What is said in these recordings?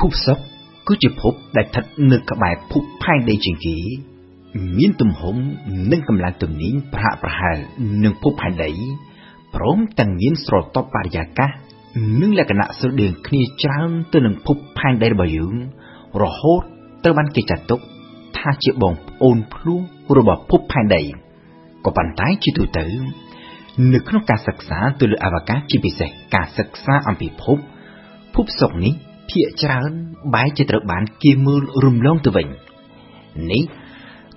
ភពសុក្រគឺជាភពដែលស្ថិតនៅក្បែរភពផែនដីជាងគេ មានទំហំនិងកម្លាំងទំនាញប្រហាក់ប្រហែលនឹងភពផែនដីព្រមទាំងមានស្រទាប់បរិយាកាសនិងលក្ខណៈស្រដៀងគ្នាច្រើនទៅនឹងភពផែនដីរបស់យើង រហូតត្រូវបានគេចាត់ទុកថាជាបងប្អូនភ្លោះរបស់ភពផែនដីក៏ប៉ុន្តែជាទូទៅ នៅក្នុងការសិក្សាទៅលើអវកាសជាពិសេសការសិក្សាអំពីភពភពសុក្រនេះ ភាគច្រើនបែរជាត្រូវបានគេមើលរំលងទៅវិញនេះ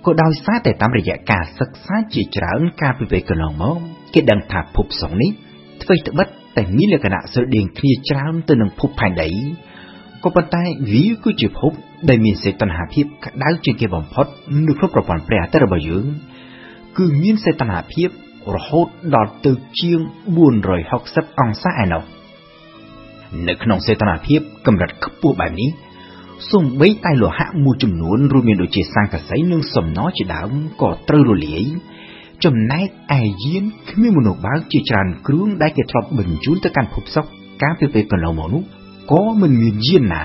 ក៏ដោយសារតែតាមរយៈការសិក្សាជាច្រើនការពីពេលកន្លងមកគេដឹងថាភពសុក្រនេះអ្វីត្បិតតែមានលក្ខណៈស្រដៀងគ្នាច្រើនទៅនឹងភពផែនដីក៏ប៉ុន្តែវាគឺជាភពដែលមានសេតនាភាពក្តៅជាងគេបំផុតនៅក្នុងប្រព័ន្ធព្រះអាទិត្យរបស់យើងគឺមានសេតនាភាពរហូតដល់ទៅជាង460អង្សាឯណោះ នៅក្នុងសេតនាភាពកម្រិតខ្ពស់បែបនេះសូម្បីតែលោហៈមួយចំនួនរួមមានដូចជាសង្កសីនិងសំណជាដើមក៏ត្រូវរលាយចំណែកឯយានគ្មានមនុស្សបើកជាច្រើនគ្រឿងដែលគេធ្លាប់បញ្ជូនទៅកាន់ភពសុក្រកាលពីពេលកន្លងមកនោះក៏មិនមានយានណា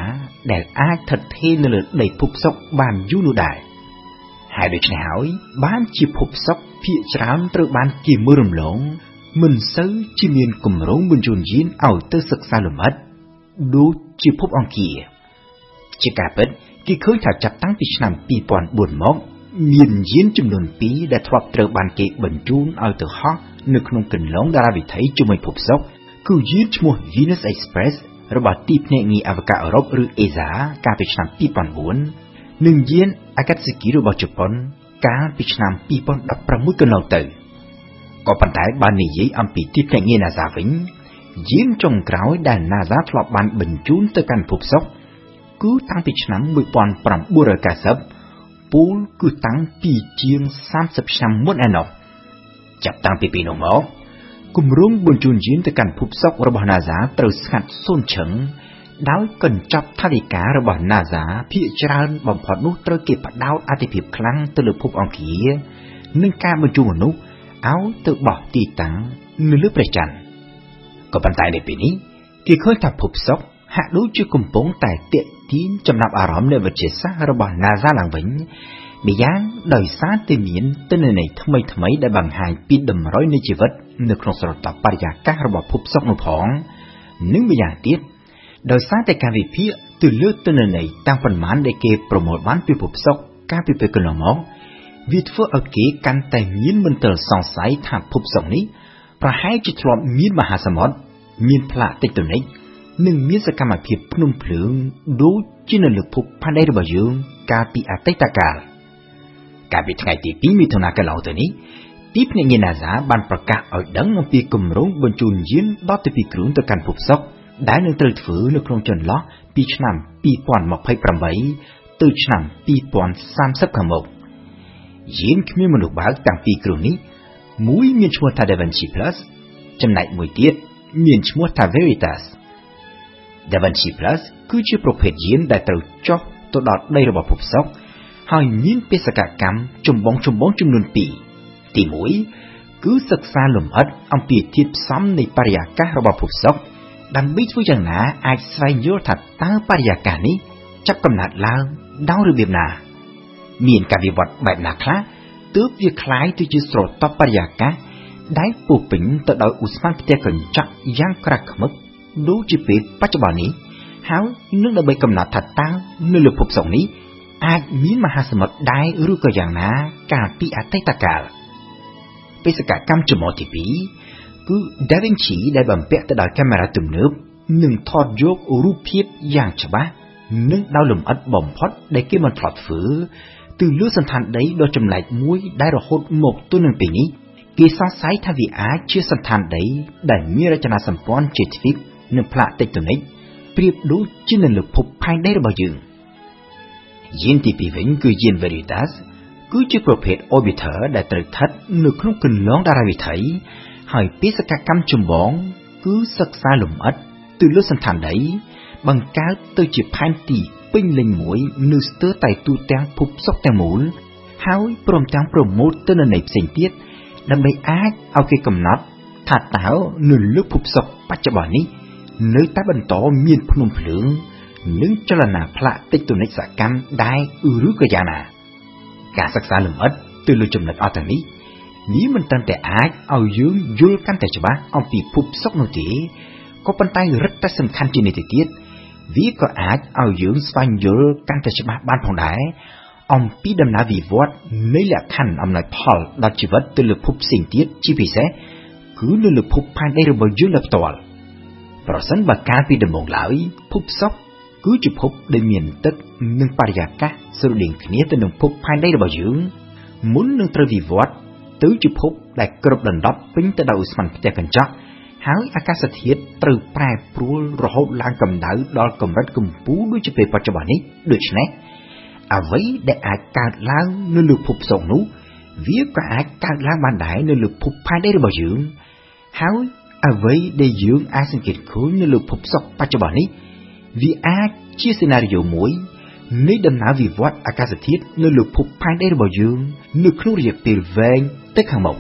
ដែលអាចថិតថេរនៅលើដីភពសុក្របានយូរនោះដែរហើយដូច្នេះហើយបានជាភពសុក្រភាគច្រើនត្រូវបានគេមើលរំលង មិនសូវជាមានគម្រោងបញ្ជូនយានឲ្យទៅសិក្សាលម្អិតដូចជាភពអង្គារជាការពិតគេឃើញថាចាប់តាំងពីឆ្នាំ2004មកមានយានចំនួន2ដែលធ្លាប់ត្រូវបានគេបញ្ជូនឲ្យទៅហោះនៅក្នុងគន្លងតារាវិថីជាមួយភពសុក្រគឺយានឈ្មោះ Venus Express របស់ទីភ្នាក់ងារអវកាសអឺរ៉ុបឬ ESA កាលពីឆ្នាំ2004និងយាន Akatsuki របស់ជប៉ុនកាលពីឆ្នាំ2016កន្លងទៅ ក៏ប៉ុន្តែបើនិយាយអំពីទីភ្នាក់ងារ NASA វិញយានចុងក្រោយដែល NASA ធ្លាប់បានបញ្ជូនទៅកាន់ភពសុក្រគឺតាំងពីឆ្នាំ1990ពូលគឺតាំងពីជាង30ឆ្នាំមុនឯណោះចាប់តាំងពីពេលនោះមកគម្រោងបញ្ជូនយានទៅកាន់ភពសុក្ររបស់ NASA ត្រូវស្ងាត់សូន្យឈឹងដោយកញ្ចប់ថាវិការរបស់ NASA ភាគច្រើនបំផុតនោះត្រូវគេផ្ដោតអតិភិបខ្លាំងទៅលើភពអង្គារនិងការបញ្ជូនមនុស្ស ឲ្យទៅបោះទីតាំងនៅលើព្រះច័ន្ទក៏ប៉ុន្តែនៅពេលនេះគេឃើញថាភពសុក្រហាក់ដូចជាកំពុងតែទាក់ទាញចំណាប់អារម្មណ៍នៃវិទ្យាសាស្ត្ររបស់ NASA ឡើងវិញម្យ៉ាងដោយសារតែមានទិន្នន័យថ្មីថ្មីដែលបង្ហាញពីតម្រុយនៃជីវិតនៅក្នុងស្រទាប់បរិយាកាសរបស់ភពសុក្រនោះផងនិងម្យ៉ាងទៀតដោយសារតែការវិភាគទៅលើទិន្នន័យតាមប៉ុន្មានដែលគេប្រមូលបានពីភពសុក្រកាលពីពេលកន្លងមក វាធ្វើឲ្យគេកាន់តែមានមន្ទិលសង្ស័យថាភពសុក្រនេះប្រហែលជាធ្លាប់មានមហាសមុទ្រមានផ្លាកតិចតនិកនិងមានសកម្មភាពភ្នំភ្លើងដូចជានៅលើភពផែនដីរបស់យើងកាលពីអតីតកាលកាលពីថ្ងៃទី2មិថុនាកន្លងទៅនេះទីភ្នាក់ងារ NASA បានប្រកាសឲ្យដឹងអំពីគម្រោងបញ្ជូនយានដល់ទៅពីគ្រឿងទៅកាន់ភពសុក្រដែលនឹងត្រូវធ្វើនៅក្នុងចន្លោះពីឆ្នាំ2028ទៅឆ្នាំ2030ខាងមុខ យានគ្មានមនុស្សបើកតាំងពីគ្រឿងនេះមួយមានឈ្មោះថា Da Vinci Plus ចំណែកមួយទៀតមានឈ្មោះថា Veritas Da Vinci Plus គឺជាប្រភេទយានដែលត្រូវចុះទៅដល់ដីរបស់ភពសុក្រហើយមានបេសកកម្មចម្បងចម្បងចំនួន2ទី1គឺសិក្សាលម្អិតអំពីធាតុផ្សំនៃបរិយាកាសរបស់ភពសុក្រដើម្បីធ្វើយ៉ាងណាអាចស្វែងយល់ថាតើបរិយាកាសនេះចាប់កំណើតឡើងដោយរបៀបណា មានការវិវត្តបែបណាខ្លះទើបវាคล้ายទៅជាស្រទាប់បរិយាកាសដែលពោពេញទៅដោយឧស្ម័នផ្ទះកញ្ចក់យ៉ាងក្រាស់ឃ្មឹកដូចជាពេលបច្ចុប្បន្ននេះហើយនឹងដើម្បីកំណត់ថាតើនៅលើភពសុក្រនេះអាចមានមហាសមុទ្រដែរឬក៏យ៉ាងណាកាលពីអតីតកាលបេសកកម្មចំអទី2គឺ Da Vinci ដែលបំពាក់ទៅដោយកាមេរ៉ាទំនើបនឹងថតយករូបភាពយ៉ាងច្បាស់និងដោយលម្អិតបំផុតដែលគេមិនធ្លាប់ធ្វើ ទៅលើសន្តានដីដ៏ចម្លែកមួយដែលរហូតមកទល់នឹងពេលនេះគេសង្ស័យថាវាអាចជាសន្តានដីដែលមានរចនាសម្ព័ន្ធជាទ្វីបនិងផ្លាកតិចតនិចប្រៀបដូចជានៅលើភពផែនដីរបស់យើងយានទី2វិញគឺយាន Veritas គឺជាប្រភេទ orbiter ដែលត្រូវស្ថិតនៅក្នុងគន្លងតារាវិថីហើយបេសកកម្មចម្បងគឺសិក្សាលម្អិតទៅលើសន្តានដី បង្កើតទៅជាផែនទីពេញលេញមួយនៅស្ទើរតែទូទាំងភពសុក្រទាំងមូល ហើយព្រមទាំងប្រមូលទិន្នន័យផ្សេងទៀតដើម្បីអាចឲ្យគេកំណត់ថាតើនៅលើភពសុក្របច្ចុប្បន្ននេះ នៅតែបន្តមានភ្នំភ្លើង និងចលនាផ្លាកតិចតូនិកសកម្មដែរឬក៏យ៉ាងណា ការសិក្សាលម្អិតទៅលើចំណុចអស់ទាំងនេះនេះមិនត្រឹមតែអាចឲ្យយើងយល់កាន់តែច្បាស់អំពីភពសុខនោះទេក៏ប៉ុន្តែរឹតតែសំខាន់ជាងនេះទៅទៀត វាក៏អាចឲ្យយើងស្វែងយល់កាន់តែច្បាស់បានផងដែរអំពីដំណើរវិវត្តនៃលក្ខខណ្ឌអំណោយផលដល់ជីវិតទៅលើភពផ្សេងទៀតជាពិសេសគឺនៅលើភពផែនដីរបស់យើងដោយផ្ទាល់ប្រសិនបើកាលពីដំបូងឡើយភពសុខគឺជាភពដែលមានទឹកនិងបរិយាកាសស្រដៀងគ្នាទៅនឹងភពផែនដីរបស់យើងមុននឹងត្រូវវិវត្តទៅជាភពដែលគ្របដណ្ដប់ពេញទៅដោយឧស្ម័នផ្ទះកញ្ចក់ ហើយអាកាសធាតុត្រូវប្រែប្រួលរហូតឡើងកម្ដៅដល់កម្រិតកម្ពូលដូចជាពេលបច្ចុប្បន្ននេះដូច្នេះអ្វីដែលអាចកើតឡើងនៅលើភពសុខនោះ វាក៏អាចកើតឡើងបានដែរនៅលើភពផែនដីរបស់យើងហើយអ្វីដែលយើងអាចសង្កេតឃើញនៅលើភពសុខបច្ចុប្បន្ននេះវាអាចជាសេណារីយ៉ូមួយនៃដំណើរវិវត្តអាកាសធាតុនៅលើភពផែនដីរបស់យើង នៅក្នុងរយៈពេលវែងទៅខាងមុខ